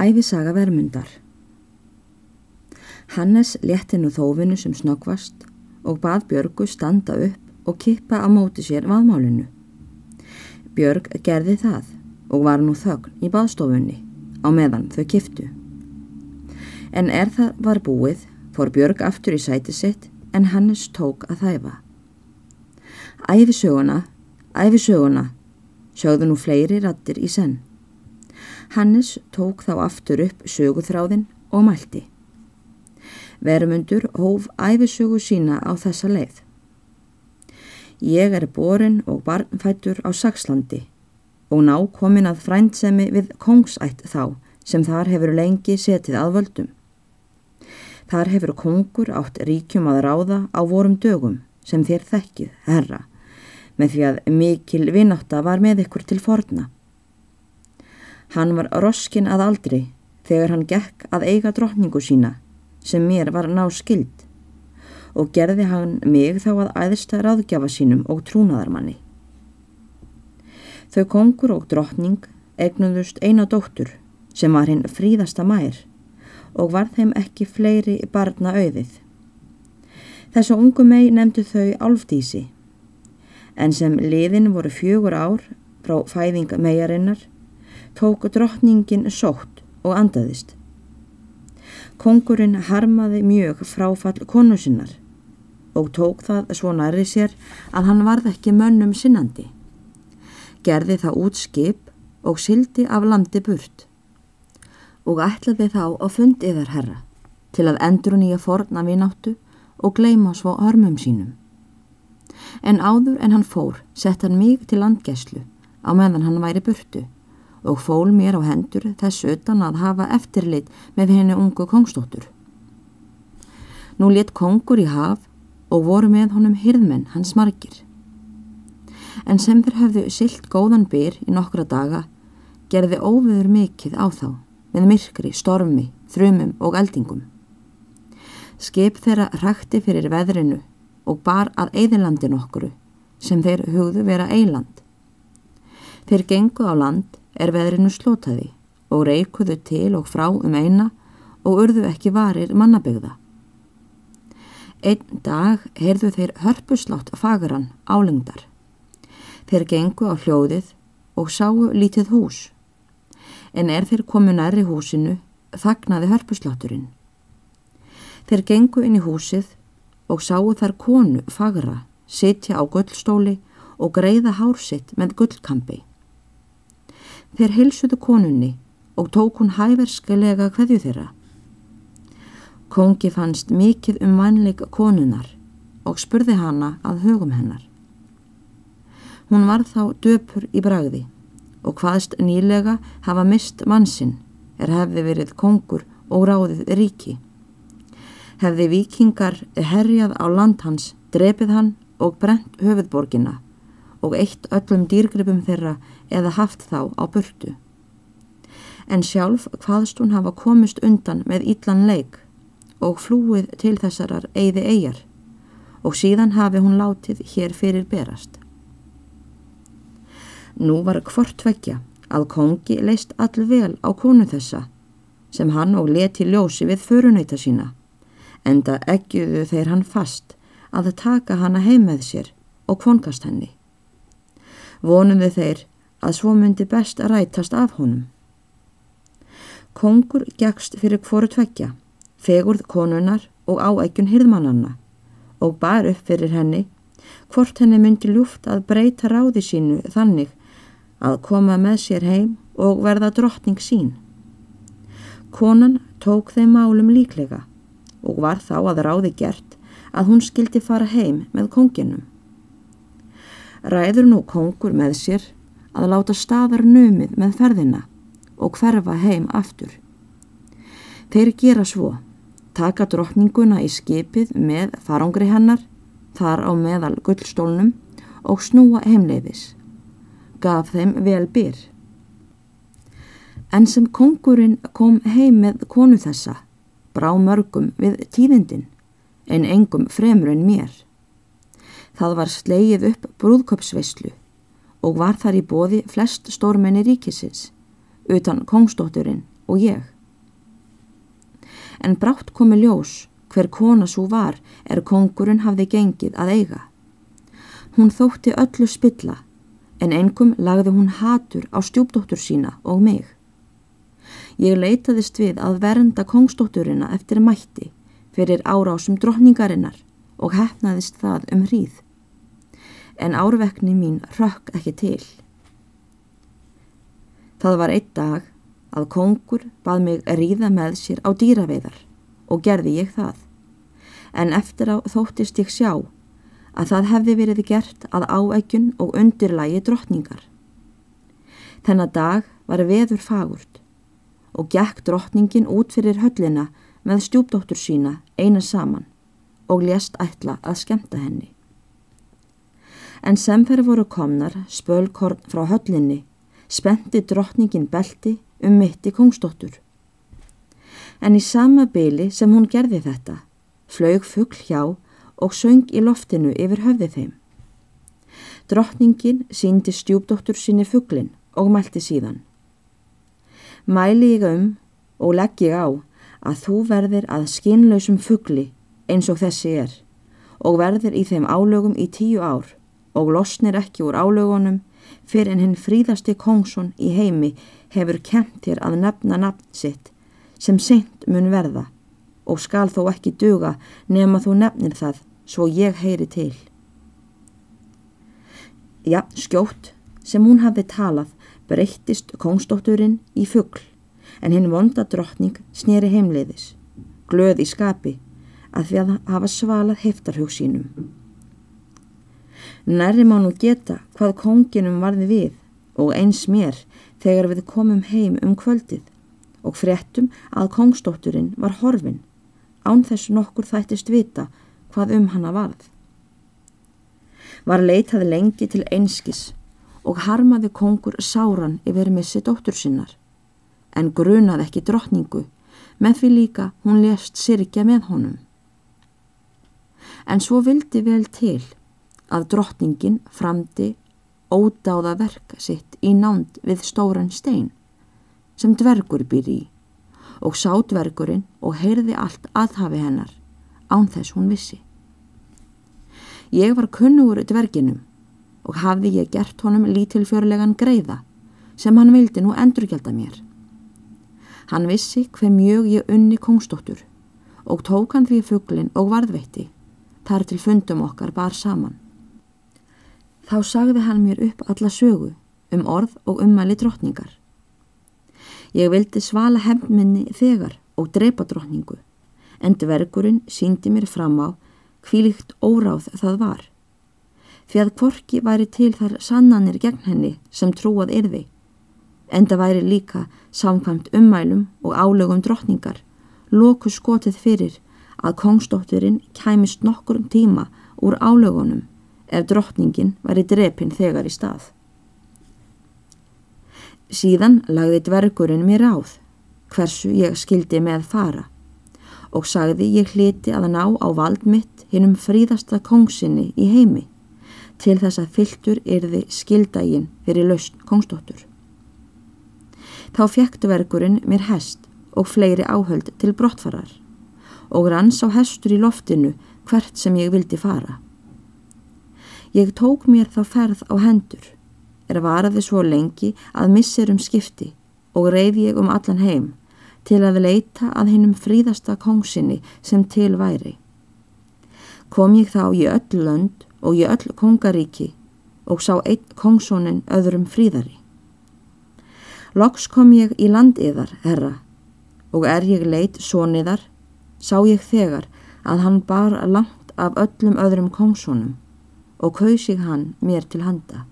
Ævisaga vermundar Hannes létti nú þófinu sem snöggvast og bað Björgu standa upp og kippa á móti sér vaðmálinu. Björg gerði það og var nú þögn í baðstofunni á meðan þau kiftu. En er það var búið fór Björg aftur í sæti sitt en Hannes tók að þæfa. Æfisöguna, æfisöguna, sjáðu nú fleiri rattir í senn. Hannes tók þá aftur upp söguþráðin og mælti. Vermundur hóf æfisögu sína á þessa leið. Ég er borin og barnfættur á Sakslandi og ná komin að frændsemi við kongsætt þá sem þar hefur lengi setið að völdum. Þar hefur kongur átt ríkjum að ráða á vorum dögum sem þér þekkið, herra, með því að mikil vináta var með ykkur til forna. Hann var roskin að aldri þegar hann gekk að eiga drotningu sína sem mér var ná skild og gerði hann mig þá að æðsta ráðgjafa sínum og trúnaðarmanni. Þau kongur og drottning egnuðust eina dóttur sem var hinn fríðasta mær og var þeim ekki fleiri barna auðið. Þessu ungu mei nefndu þau álfdísi en sem liðin voru fjögur ár frá fæðing meiarinnar tók drottningin sótt og andaðist. Kongurinn harmaði mjög fráfall konu sinnar og tók það svo næri sér að hann varð ekki mönnum sinnandi. Gerði það út skip og sildi af landi burt og ætlaði þá að fundi þar herra til að endur nýja forna vináttu og gleima svo hörmum sínum. En áður en hann fór sett hann mig til landgæslu á meðan hann væri burtu og fól mér á hendur þess utan að hafa eftirlit með henni ungu kongstóttur. Nú let kongur í haf og voru með honum hyrðmenn hans margir. En sem þeir höfðu silt góðan byr í nokkra daga gerði óviður mikill á þá með myrkri, stormi, þrumum og eldingum. Skip þeirra rækti fyrir veðrinu og bar að eðilandin okkuru sem þeir hugðu vera eiland. Þeir gengu á land er veðrinu slótaði og reikuðu til og frá um eina og urðu ekki varir mannabegða. Einn dag heyrðu þeir hörpuslátt fagran álengdar. Þeir gengu á hljóðið og sáu lítið hús. En er þeir komu næri húsinu, þagnaði hörpuslátturinn. Þeir gengu inn í húsið og sáu þar konu fagra, sitja á gullstóli og greiða hársitt með gullkampi. Þeir hilsuðu konunni og tók hún hæverskelega hverju þeirra. Kongi fannst mikið um mannleik konunar og spurði hana að hugum hennar. Hún var þá döpur í bragði og hvaðst nýlega hafa mist mannsinn er hefði verið kongur og ráðið ríki. Hefði vikingar herjað á land hans, drepið hann og brent höfuðborgina og eitt öllum dýrgripum þeirra eða haft þá á burtu. En sjálf hvaðst hún hafa komist undan með ítlan leik og flúið til þessarar eigði eigjar og síðan hafi hún látið hér fyrir berast. Nú var hvort tvekja að kongi leist allvel á konu þessa sem hann og leti ljósi við förunöyta sína enda egjuðu þeir hann fast að taka hana heim með sér og konkast henni vonum við þeir að svo myndi best að rætast af honum. Kongur gegst fyrir hvoru tvekja, fegurð konunar og áækjun hirðmannanna og bar upp fyrir henni hvort henni myndi ljúft að breyta ráði sínu þannig að koma með sér heim og verða drottning sín. Konan tók þeim málum líklega og var þá að ráði gert að hún skildi fara heim með konginum ræður nú kongur með sér að láta staðar numið með ferðina og hverfa heim aftur. Þeir gera svo, taka drottninguna í skipið með farangri hennar, þar á meðal gullstólnum og snúa heimleiðis. Gaf þeim vel byr. En sem kongurinn kom heim með konu þessa, brá mörgum við tíðindin, en engum fremur en mér. Það var sleið upp brúðköpsveislu og var þar í bóði flest stórmenni ríkisins, utan kongstótturinn og ég. En brátt komi ljós hver kona svo var er kongurinn hafði gengið að eiga. Hún þótti öllu spilla en engum lagði hún hatur á stjúpdóttur sína og mig. Ég leitaðist við að vernda kongsdótturina eftir mætti fyrir árásum drotningarinnar og hefnaðist það um hríð. En árvekni mín rökk ekki til. Það var einn dag að kongur bað mig ríða með sér á dýraveiðar og gerði ég það. En eftir á þóttist ég sjá að það hefði verið gert að áækjun og undirlægi drottningar. Þennan dag var veður fagurt og gekk drottningin út fyrir höllina með stjúpdóttur sína eina saman og lést ætla að skemta henni. En sem fyrir voru komnar spölkorn frá höllinni, spenti drottningin belti um mitti kongsdóttur. En í sama byli sem hún gerði þetta, flög fuggl hjá og söng í loftinu yfir höfði þeim. Drottningin síndi stjúpdóttur sinni fugglin og mælti síðan. Mæli ég um og legg ég á að þú verðir að skinnlausum fuggli eins og þessi er og verðir í þeim álögum í tíu ár og losnir ekki úr álögunum fyrir en hinn fríðasti kongsson í heimi hefur kent þér að nefna nafn sitt sem seint mun verða og skal þó ekki duga nema þú nefnir það svo ég heyri til. Já, skjótt sem hún hafi talað breyttist kongsdótturinn í fuggl en hinn vonda drottning snýri heimleiðis, glöð í skapi að því að hafa svalað heftarhug sínum. Nærri má nú geta hvað konginum varði við og eins mér þegar við komum heim um kvöldið og fréttum að kongsdótturinn var horfin án þess nokkur þættist vita hvað um hana varð. Var leitað lengi til einskis og harmaði kongur sáran yfir missi dóttur sinnar en grunað ekki drottningu, með því líka hún lest sirkja með honum. En svo vildi vel til að drottningin framdi ódáða verk sitt í nánd við stóran stein sem dvergur býr í og sá dvergurinn og heyrði allt aðhafi hennar án þess hún vissi. Ég var kunnugur dverginum og hafði ég gert honum lítilfjörlegan greiða sem hann vildi nú endurgelda mér. Hann vissi hver mjög ég unni kongstóttur og tók hann því fugglin og varðveitti, þar til fundum okkar bar saman. Þá sagði hann mér upp alla sögu um orð og ummæli drottningar. Ég vildi svala hefminni þegar og dreipa drottningu, en dvergurinn síndi mér fram á hvílikt óráð það var. Því að kvorki væri til þar sannanir gegn henni sem trúað yrði Enda væri líka samkvæmt ummælum og álögum drottningar loku skotið fyrir að kongsdótturinn kæmist nokkur tíma úr álögunum ef drottningin væri drepinn þegar í stað. Síðan lagði dvergurinn mér áð hversu ég skildi með fara og sagði ég hliti að ná á vald mitt hinnum fríðasta kongsinni í heimi til þess að fylltur yrði skildægin fyrir laust kongsdóttur. Þá fjektverkurinn mér hest og fleiri áhöld til brottfarar og ranns á hestur í loftinu hvert sem ég vildi fara. Ég tók mér þá ferð á hendur, er varaði svo lengi að missir um skipti og reyði ég um allan heim til að leita að hinnum fríðasta kongsinni sem til væri. Kom ég þá í öll lönd og í öll kongaríki og sá einn kongsónin öðrum fríðari. Loks kom ég í landiðar, herra, og er ég leit soniðar, sá ég þegar að hann bar langt af öllum öðrum kongsónum og kaus ég hann mér til handa.